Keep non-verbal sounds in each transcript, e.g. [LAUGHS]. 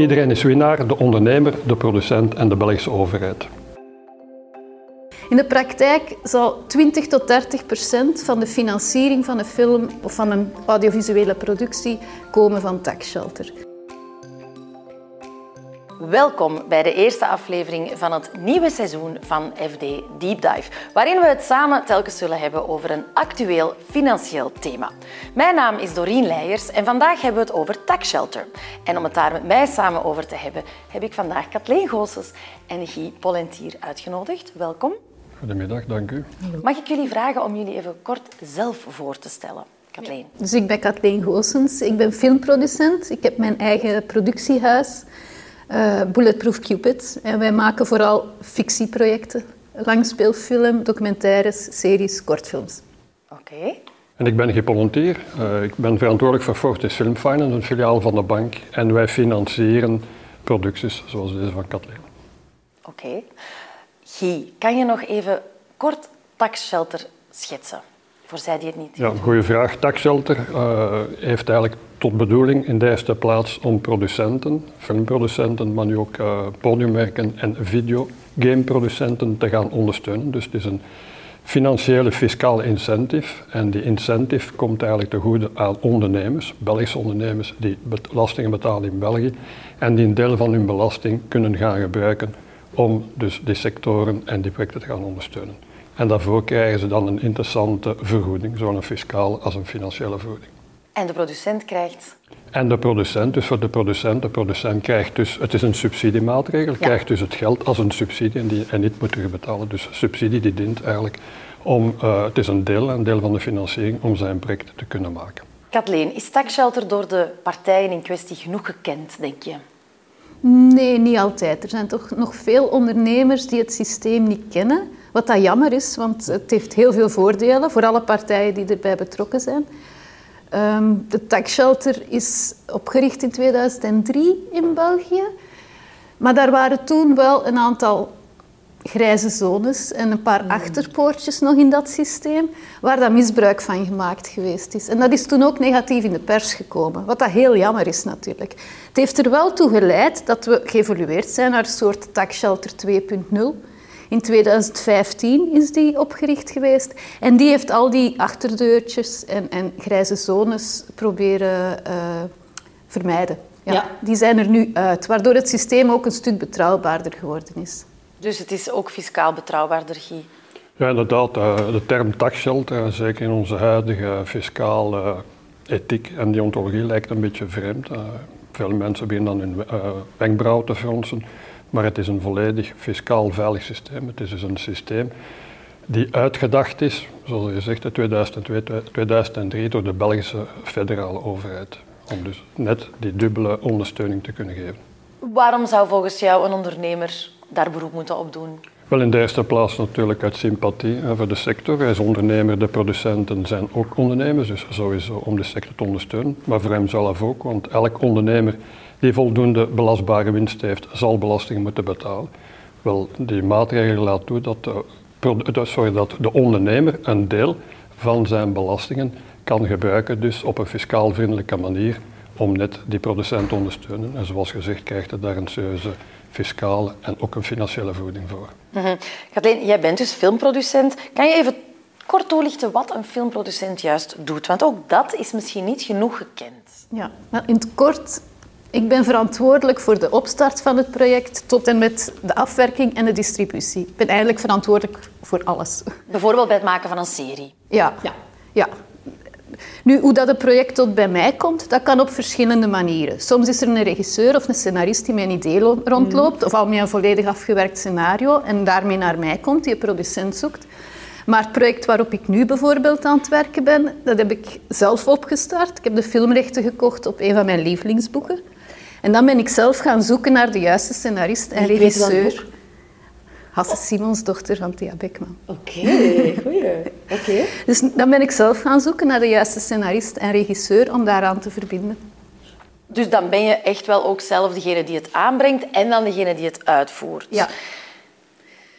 Iedereen is winnaar, de ondernemer, de producent en de Belgische overheid. In de praktijk zal 20 tot 30 procent van de financiering van een film of van een audiovisuele productie komen van tax shelter. Welkom bij de eerste aflevering van het nieuwe seizoen van FD Deep Dive, waarin we het samen telkens zullen hebben over een actueel financieel thema. Mijn naam is Doreen Leijers en vandaag hebben we het over tax shelter. En om het daar met mij samen over te hebben, heb ik vandaag Kathleen Goossens en Guy Pollentier uitgenodigd. Welkom. Goedemiddag, dank u. Mag ik jullie vragen om jullie even kort zelf voor te stellen? Kathleen. Dus ik ben Kathleen Goossens, ik ben filmproducent. Ik heb mijn eigen productiehuis, uh, Bulletproof Cupid. En wij maken vooral fictieprojecten, langspeelfilm, documentaires, series, kortfilms. Oké. En ik ben Guy Uh, ik ben verantwoordelijk voor Fortis Film Finance, een filiaal van de bank. En wij financieren producties zoals deze van Kathleen. Oké. Guy, kan je nog even kort taxshelter schetsen? Voor zij die het niet Ja, goede vraag. Taxshelter uh, heeft eigenlijk tot bedoeling in de eerste plaats om producenten, filmproducenten, maar nu ook uh, podiummerken en videogameproducenten te gaan ondersteunen. Dus het is een financiële fiscale incentive. En die incentive komt eigenlijk te goede aan ondernemers, Belgische ondernemers die belastingen betalen in België en die een deel van hun belasting kunnen gaan gebruiken om dus die sectoren en die projecten te gaan ondersteunen. En daarvoor krijgen ze dan een interessante vergoeding, zowel een fiscale als een financiële vergoeding. En de producent krijgt? En de producent, dus voor de producent, de producent krijgt dus, het is een subsidiemaatregel, krijgt dus het geld als een subsidie en, die, en niet moet terugbetalen. Dus subsidie die dient eigenlijk om, uh, het is een deel, een deel van de financiering om zijn project te kunnen maken. Kathleen, is taxshelter door de partijen in kwestie genoeg gekend, denk je? Nee, niet altijd. Er zijn toch nog veel ondernemers die het systeem niet kennen. Wat dat jammer is, want het heeft heel veel voordelen voor alle partijen die erbij betrokken zijn. Um, de tax shelter is opgericht in 2003 in België. Maar daar waren toen wel een aantal grijze zones en een paar achterpoortjes nog in dat systeem, waar dat misbruik van gemaakt geweest is. En dat is toen ook negatief in de pers gekomen, wat dat heel jammer is natuurlijk. Het heeft er wel toe geleid dat we geëvolueerd zijn naar een soort tax shelter 2.0. In 2015 is die opgericht geweest en die heeft al die achterdeurtjes en, en grijze zones proberen uh, vermijden. Ja, ja. Die zijn er nu uit, waardoor het systeem ook een stuk betrouwbaarder geworden is. Dus het is ook fiscaal betrouwbaarder, Guy? Ja, inderdaad. Eh, de term taxgeld, zeker in onze huidige fiscale ethiek en deontologie, lijkt een beetje vreemd. Eh, veel mensen beginnen dan hun wenkbrauw te fronsen. Maar het is een volledig fiscaal veilig systeem. Het is dus een systeem die uitgedacht is, zoals je zegt, in 2002, 2003 door de Belgische federale overheid. Om dus net die dubbele ondersteuning te kunnen geven. Waarom zou volgens jou een ondernemer daar beroep moeten op doen? Wel in de eerste plaats natuurlijk uit sympathie voor de sector. Hij is ondernemer, de producenten zijn ook ondernemers, dus sowieso om de sector te ondersteunen. Maar voor hem zelf ook, want elk ondernemer die voldoende belastbare winst heeft, zal belasting moeten betalen. Wel, die maatregel laat toe dat de, sorry, dat de ondernemer een deel van zijn belastingen kan gebruiken, dus op een fiscaal vriendelijke manier, om net die producent te ondersteunen. En zoals gezegd krijgt hij daar een serieuze fiscale en ook een financiële vergoeding voor. Mm Kathleen, jij bent dus filmproducent. Kan je even kort toelichten wat een filmproducent juist doet? Want ook dat is misschien niet genoeg gekend. Ja, nou, in het kort ik ben verantwoordelijk voor de opstart van het project tot en met de afwerking en de distributie. Ik ben eigenlijk verantwoordelijk voor alles. Bijvoorbeeld bij het maken van een serie. Ja. ja. ja. Nu, hoe dat het project tot bij mij komt, dat kan op verschillende manieren. Soms is er een regisseur of een scenarist die met een idee rondloopt, of al met een volledig afgewerkt scenario en daarmee naar mij komt, die een producent zoekt. Maar het project waarop ik nu bijvoorbeeld aan het werken ben, dat heb ik zelf opgestart. Ik heb de filmrechten gekocht op een van mijn lievelingsboeken. En dan ben ik zelf gaan zoeken naar de juiste scenarist en regisseur. Hasse Simons, dochter van Thea Beckman. Oké, goeie. Oké. Dus dan ben ik zelf gaan zoeken naar de juiste scenarist en regisseur om daaraan te verbinden. Dus dan ben je echt wel ook zelf degene die het aanbrengt en dan degene die het uitvoert. Ja.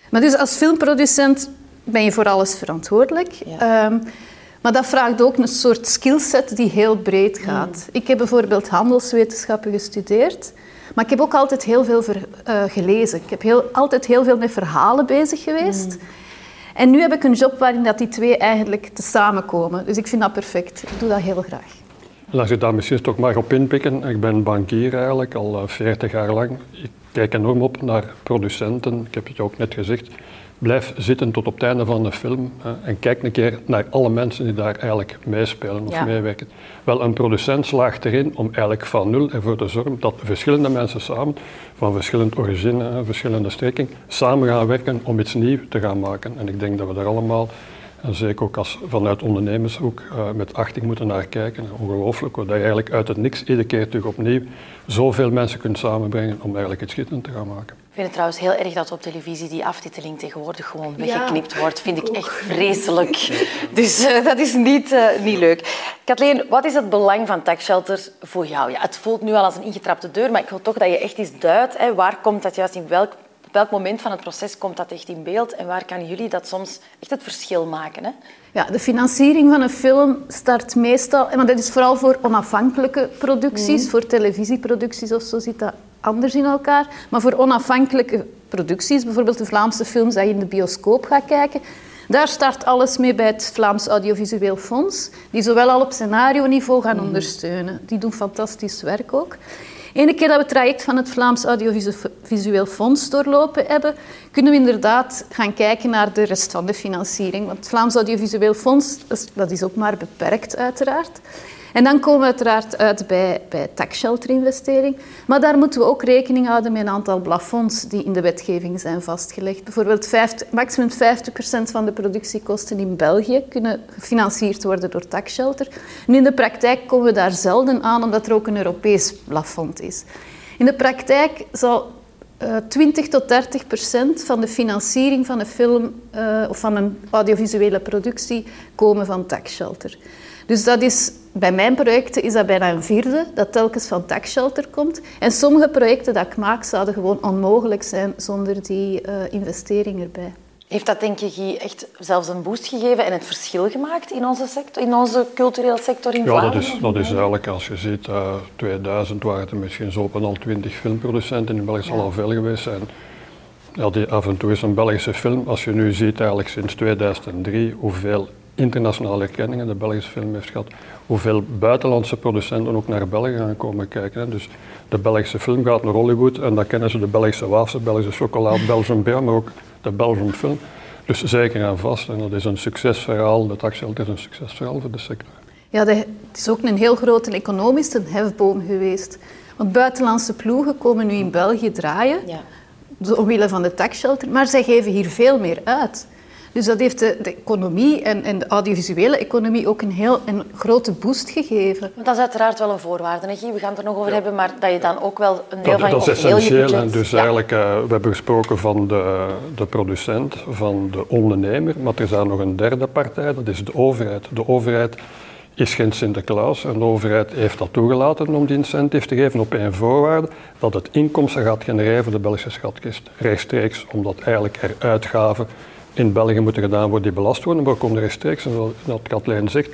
Maar dus als filmproducent ben je voor alles verantwoordelijk. Ja. Um, maar dat vraagt ook een soort skillset die heel breed gaat. Ik heb bijvoorbeeld handelswetenschappen gestudeerd. Maar ik heb ook altijd heel veel ver, uh, gelezen. Ik heb heel, altijd heel veel met verhalen bezig geweest. Mm. En nu heb ik een job waarin dat die twee eigenlijk te samenkomen. Dus ik vind dat perfect. Ik doe dat heel graag. Laat ik daar misschien toch maar op inpikken. Ik ben bankier eigenlijk al 40 jaar lang. Ik kijk enorm op naar producenten. Ik heb het je ook net gezegd blijf zitten tot op het einde van de film hè, en kijk een keer naar alle mensen die daar eigenlijk meespelen of meewerken. Wel, een producent slaagt erin om eigenlijk van nul ervoor te zorgen dat verschillende mensen samen, van verschillend origine, verschillende strekking, samen gaan werken om iets nieuws te gaan maken. En ik denk dat we daar allemaal, en zeker ook als vanuit ondernemershoek, uh, met achting moeten naar kijken. Ongelooflijk, dat je eigenlijk uit het niks iedere keer terug opnieuw zoveel mensen kunt samenbrengen om eigenlijk iets schitterend te gaan maken. Ik vind het trouwens heel erg dat op televisie die aftiteling tegenwoordig gewoon weggeknipt wordt. Vind ik echt vreselijk. Dus uh, dat is niet, uh, niet leuk. Kathleen, wat is het belang van taxshelter voor jou? Ja, het voelt nu al als een ingetrapte deur, maar ik wil toch dat je echt eens duidt. Hè, waar komt dat juist in welk, op welk moment van het proces komt dat echt in beeld? En waar kan jullie dat soms echt het verschil maken? Hè? Ja, de financiering van een film start meestal... Maar dat is vooral voor onafhankelijke producties, mm. voor televisieproducties of zo zit dat anders in elkaar. Maar voor onafhankelijke producties, bijvoorbeeld de Vlaamse films die je in de bioscoop gaat kijken, daar start alles mee bij het Vlaams Audiovisueel Fonds, die zowel al op scenario-niveau gaan mm. ondersteunen. Die doen fantastisch werk ook. Ene keer dat we het traject van het Vlaams Audiovisueel Fonds doorlopen hebben, kunnen we inderdaad gaan kijken naar de rest van de financiering. Want het Vlaams Audiovisueel Fonds, dat is ook maar beperkt uiteraard. En dan komen we uiteraard uit bij, bij tax-shelter-investering. Maar daar moeten we ook rekening houden met een aantal plafonds die in de wetgeving zijn vastgelegd. Bijvoorbeeld 50, maximum 50% van de productiekosten in België kunnen gefinancierd worden door tax-shelter. Nu in de praktijk komen we daar zelden aan, omdat er ook een Europees plafond is. In de praktijk zal uh, eh, 20 tot 30 procent van de financiering van een film uh, of van een audiovisuele productie komen van tax-shelter. Dus dat is, bij mijn projecten is dat bijna een vierde dat telkens van tax shelter komt. En sommige projecten dat ik maak zouden gewoon onmogelijk zijn zonder die uh, investering erbij. Heeft dat denk je echt zelfs een boost gegeven en het verschil gemaakt in onze, sector, in onze culturele sector in ja, dat is, dat is eigenlijk, als je ziet, uh, 2000 waren er misschien zo op en al 20 filmproducenten. In België zal al veel geweest zijn. Ja, die af en toe is een Belgische film. Als je nu ziet, eigenlijk sinds 2003, hoeveel internationale erkenningen de Belgische film heeft gehad, hoeveel buitenlandse producenten ook naar België gaan komen kijken. Dus de Belgische film gaat naar Hollywood en dan kennen ze de Belgische wafels, Belgische chocolade, [LAUGHS] Belgium beer, maar ook de Belgian film. Dus zeker en vast. En dat is een succesverhaal. De taxgeld is een succesverhaal voor de sector. Ja, het is ook een heel grote economische hefboom geweest. Want buitenlandse ploegen komen nu in België draaien, ja. omwille van de taxshelter, maar zij geven hier veel meer uit. Dus dat heeft de, de economie en, en, de audiovisuele economie ook een heel een grote boost gegeven. dat is uiteraard wel een voorwaarde, hè, We gaan het er nog over hebben, maar dat je dan ook wel een deel van je Dat is essentieel. En dus eigenlijk, uh, we hebben gesproken van de, de producent, van de ondernemer, maar er is daar nog een derde partij, dat is de overheid. De overheid is geen Sinterklaas en de overheid heeft dat toegelaten om die incentive te geven op één voorwaarde, dat het inkomsten gaat genereren voor de Belgische schatkist. Rechtstreeks, omdat eigenlijk er uitgaven in België moeten gedaan worden die belast worden, maar er rechtstreeks, zoals Kathleen zegt,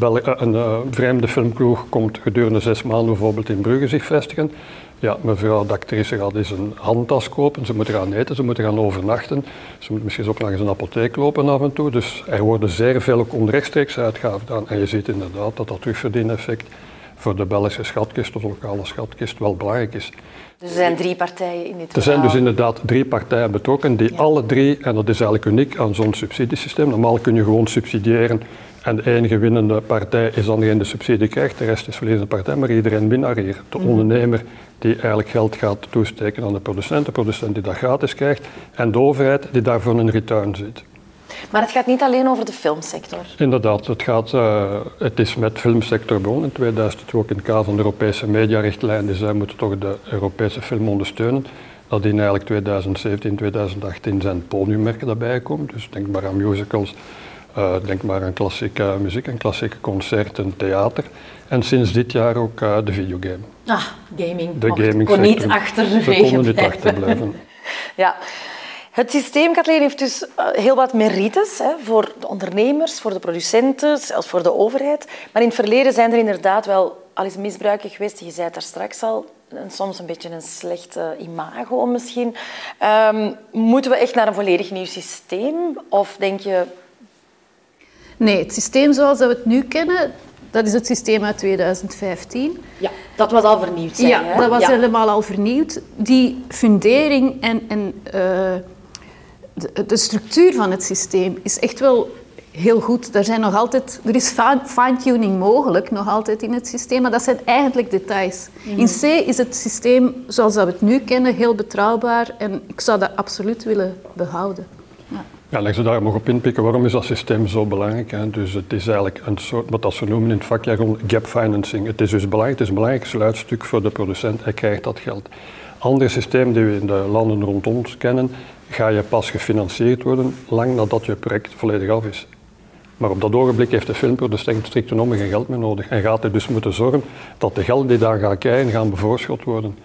eh, een uh, vreemde filmploeg komt gedurende zes maanden bijvoorbeeld in Brugge zich vestigen. Ja, mevrouw de actrice gaat eens een handtas kopen, ze moeten gaan eten, ze moeten gaan overnachten. Ze moeten misschien ook eens een apotheek lopen af en toe. Dus er worden zeer veel ook onrechtstreeks uitgaven gedaan. En je ziet inderdaad dat dat terugverdieneffect voor de Belgische schatkist of de lokale schatkist wel belangrijk is. Dus er zijn drie partijen in dit Er zijn dus inderdaad drie partijen betrokken die alle drie, en dat is eigenlijk uniek aan zo'n subsidiesysteem, normaal kun je gewoon subsidiëren en de enige winnende partij is dan degene die de subsidie krijgt, de rest is verliezende partij, maar iedereen winnaar hier. De mhm. ondernemer die eigenlijk geld gaat toesteken aan de producent, de producent die dat gratis krijgt en de overheid die daarvoor een return ziet. Maar het gaat niet alleen over de filmsector. Inderdaad, het, gaat, uh, het is met filmsector begonnen. In 2002 ook in het kader van de Europese mediarichtlijn. Dus zij moeten toch de Europese film ondersteunen. Dat in eigenlijk 2017, 2018 zijn podiummerken daarbij gekomen. Dus denk maar aan musicals, uh, denk maar aan klassieke muziek en klassieke concerten, theater. En sinds dit jaar ook uh, de videogame. Ah, gaming. De gaming kon niet achter de konden niet achterblijven. [LAUGHS] ja. Het systeem, Kathleen, heeft dus eh, heel wat merites hè, voor de ondernemers, voor de producenten, zelfs voor de overheid. Maar in het verleden zijn er inderdaad wel al is misbruiken geweest. Je zei het daar straks al, soms een beetje een slecht imago misschien. Ehm, moeten we echt naar een volledig nieuw systeem? Of denk je... Nee, het systeem zoals we het nu kennen, dat is het systeem uit 2015. Ja, dat was al vernieuwd. Ja, dat was helemaal al vernieuwd. Die fundering en, en uh, de, de, structuur van het systeem is echt wel heel goed. Er, zijn nog altijd, er is fine-tuning mogelijk, nog altijd in het systeem, maar dat zijn eigenlijk details. Mhm. In C is het systeem zoals we het nu kennen heel betrouwbaar en ik zou dat absoluut willen behouden. Ja, leg ze daar nog op inpikken. Waarom is dat systeem zo belangrijk? Hè? Dus het is eigenlijk een soort, wat dat ze noemen in het vakjargon, gap financing. Het is dus belangrijk, het is een belangrijk sluitstuk voor de producent. Hij krijgt dat geld. Andere systemen die we in de landen rond ons kennen, ga je pas gefinancierd worden lang nadat je project volledig af is. Maar op dat ogenblik heeft de filmproducent strikt genomen geen geld meer nodig. En gaat er dus moeten zorgen dat de geld die daar gaat krijgen, gaan bevoorschot worden.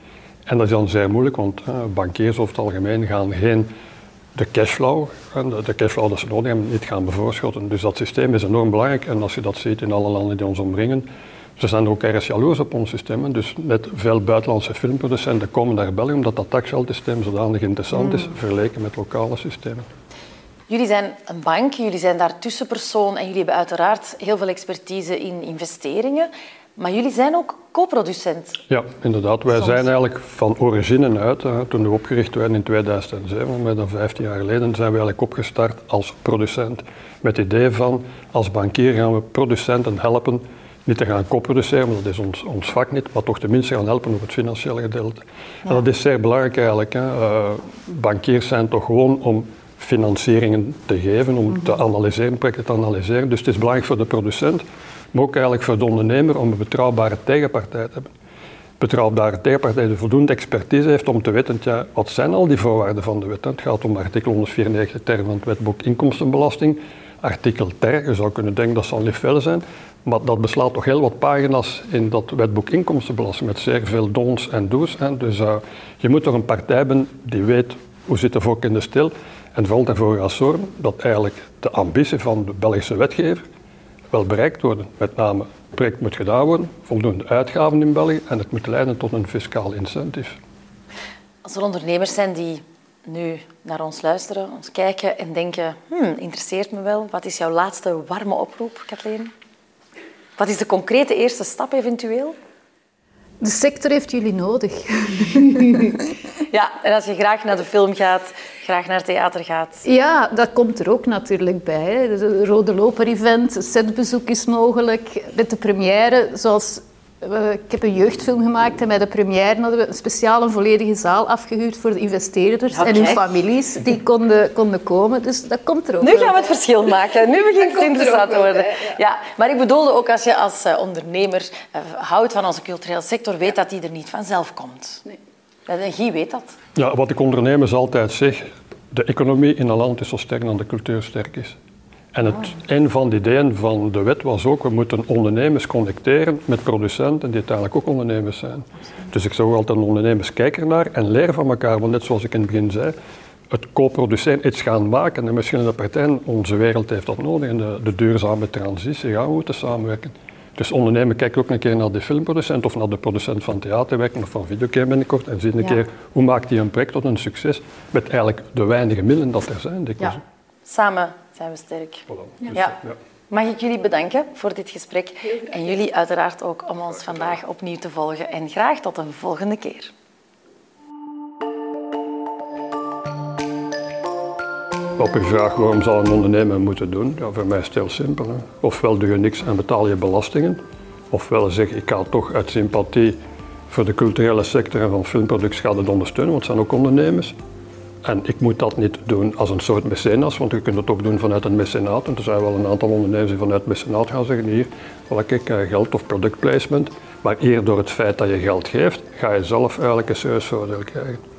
En dat is dan zeer moeilijk, want uh, bankiers over het algemeen gaan geen de cashflow, de cashflow dat ze nodig hebben, niet gaan bevoorschotten. Dus dat systeem is enorm belangrijk en als je dat ziet in alle landen die ons omringen, ze zijn er ook erg jaloers op ons systeem. Dus met veel buitenlandse filmproducenten komen naar België omdat dat taxgeldsysteem zodanig interessant is, mm. vergeleken met lokale systemen. Jullie zijn een bank, jullie zijn daar tussenpersoon en jullie hebben uiteraard heel veel expertise in investeringen. Maar jullie zijn ook co-producent. Ja, inderdaad. Wij zijn eigenlijk van origine uit, toen we opgericht werden in 2007, meer dan 15 jaar geleden, zijn we eigenlijk opgestart als producent. Met het idee van, als bankier gaan we producenten helpen niet te gaan co-produceren, want dat is ons, ons vak niet, maar toch tenminste gaan helpen op het financiële gedeelte. En dat is zeer belangrijk eigenlijk. Hè. Uh, bankiers zijn toch gewoon om financieringen te geven, om te analyseren, projecten te analyseren. Dus het is belangrijk voor de producent maar ook eigenlijk voor de ondernemer om een betrouwbare tegenpartij te hebben. Betrouwbare tegenpartij die voldoende expertise heeft om te weten, ja, wat zijn al die voorwaarden van de wet. Het gaat om artikel 194 ter van het wetboek inkomstenbelasting. Artikel ter, je zou kunnen denken dat zal niet veel zijn, maar dat beslaat toch heel wat pagina's in dat wetboek inkomstenbelasting met zeer veel dons en do's. Dus uh, je moet toch een partij hebben die weet hoe zit de volk in de stil en vooral ervoor gaat zorgen dat eigenlijk de ambitie van de Belgische wetgever wel bereikt worden. Met name, het project moet gedaan worden, voldoende uitgaven in België en het moet leiden tot een fiscaal incentive. Als er ondernemers zijn die nu naar ons luisteren, ons kijken en denken, hmm, interesseert me wel, wat is jouw laatste warme oproep, Kathleen? Wat is de concrete eerste stap eventueel? De sector heeft jullie nodig. [LAUGHS] ja, en als je graag naar de film gaat, graag naar theater gaat. Ja, dat komt er ook natuurlijk bij. De Rode Loper-event, setbezoek is mogelijk. Met de première, zoals ik heb een jeugdfilm gemaakt en bij de première hadden we een speciale volledige zaal afgehuurd voor de investeerders en hun families die [LAUGHS] konden, konden komen. Dus dat komt er ook Nu gaan we het verschil maken. Nu begint het interessant te worden. Ja. maar ik bedoelde ook als je als eh, ondernemer uh, houdt van onze culturele sector, weet dat die er niet vanzelf komt. Nee. En Guy weet dat. Ja, wat ik ondernemers altijd zeg, de economie in een land is zo sterk dan de cultuur sterk is. En het, een van de ideeën van de wet was ook, we moeten ondernemers connecteren met producenten die uiteindelijk ook ondernemers zijn. Dus ik zou altijd een ondernemers kijken naar en leren van elkaar, want net zoals ik in het begin zei, het co-produceren, iets gaan maken en verschillende partijen, onze wereld heeft dat nodig en de, de duurzame transitie gaan we moeten samenwerken. Dus ondernemen kijken ook een keer naar de filmproducent of naar de producent van theaterwerken of van videocam binnenkort en zien een keer hoe maakt hij een project tot een succes met eigenlijk de weinige middelen dat er zijn. Ja. Samen zijn we sterk. Dus, ja. Mag ik jullie bedanken voor dit gesprek en jullie uiteraard ook om ons vandaag opnieuw te volgen en graag tot een volgende keer. Op uw vraag waarom zal een ondernemer moeten doen, ja, voor mij is het heel simpel. Hè. Ofwel doe je niks en betaal je belastingen, ofwel zeg ik ga toch uit sympathie voor de culturele sector en van het ondersteunen, want het zijn ook ondernemers. En ik moet dat niet doen als een soort mecenas, want je kunt het ook doen vanuit een mecenaat. En er zijn wel een aantal ondernemers die vanuit mecenaat gaan zeggen, hier, wel ik geld of product placement. Maar eerder door het feit dat je geld geeft, ga je zelf eigenlijk een serieus voordeel krijgen.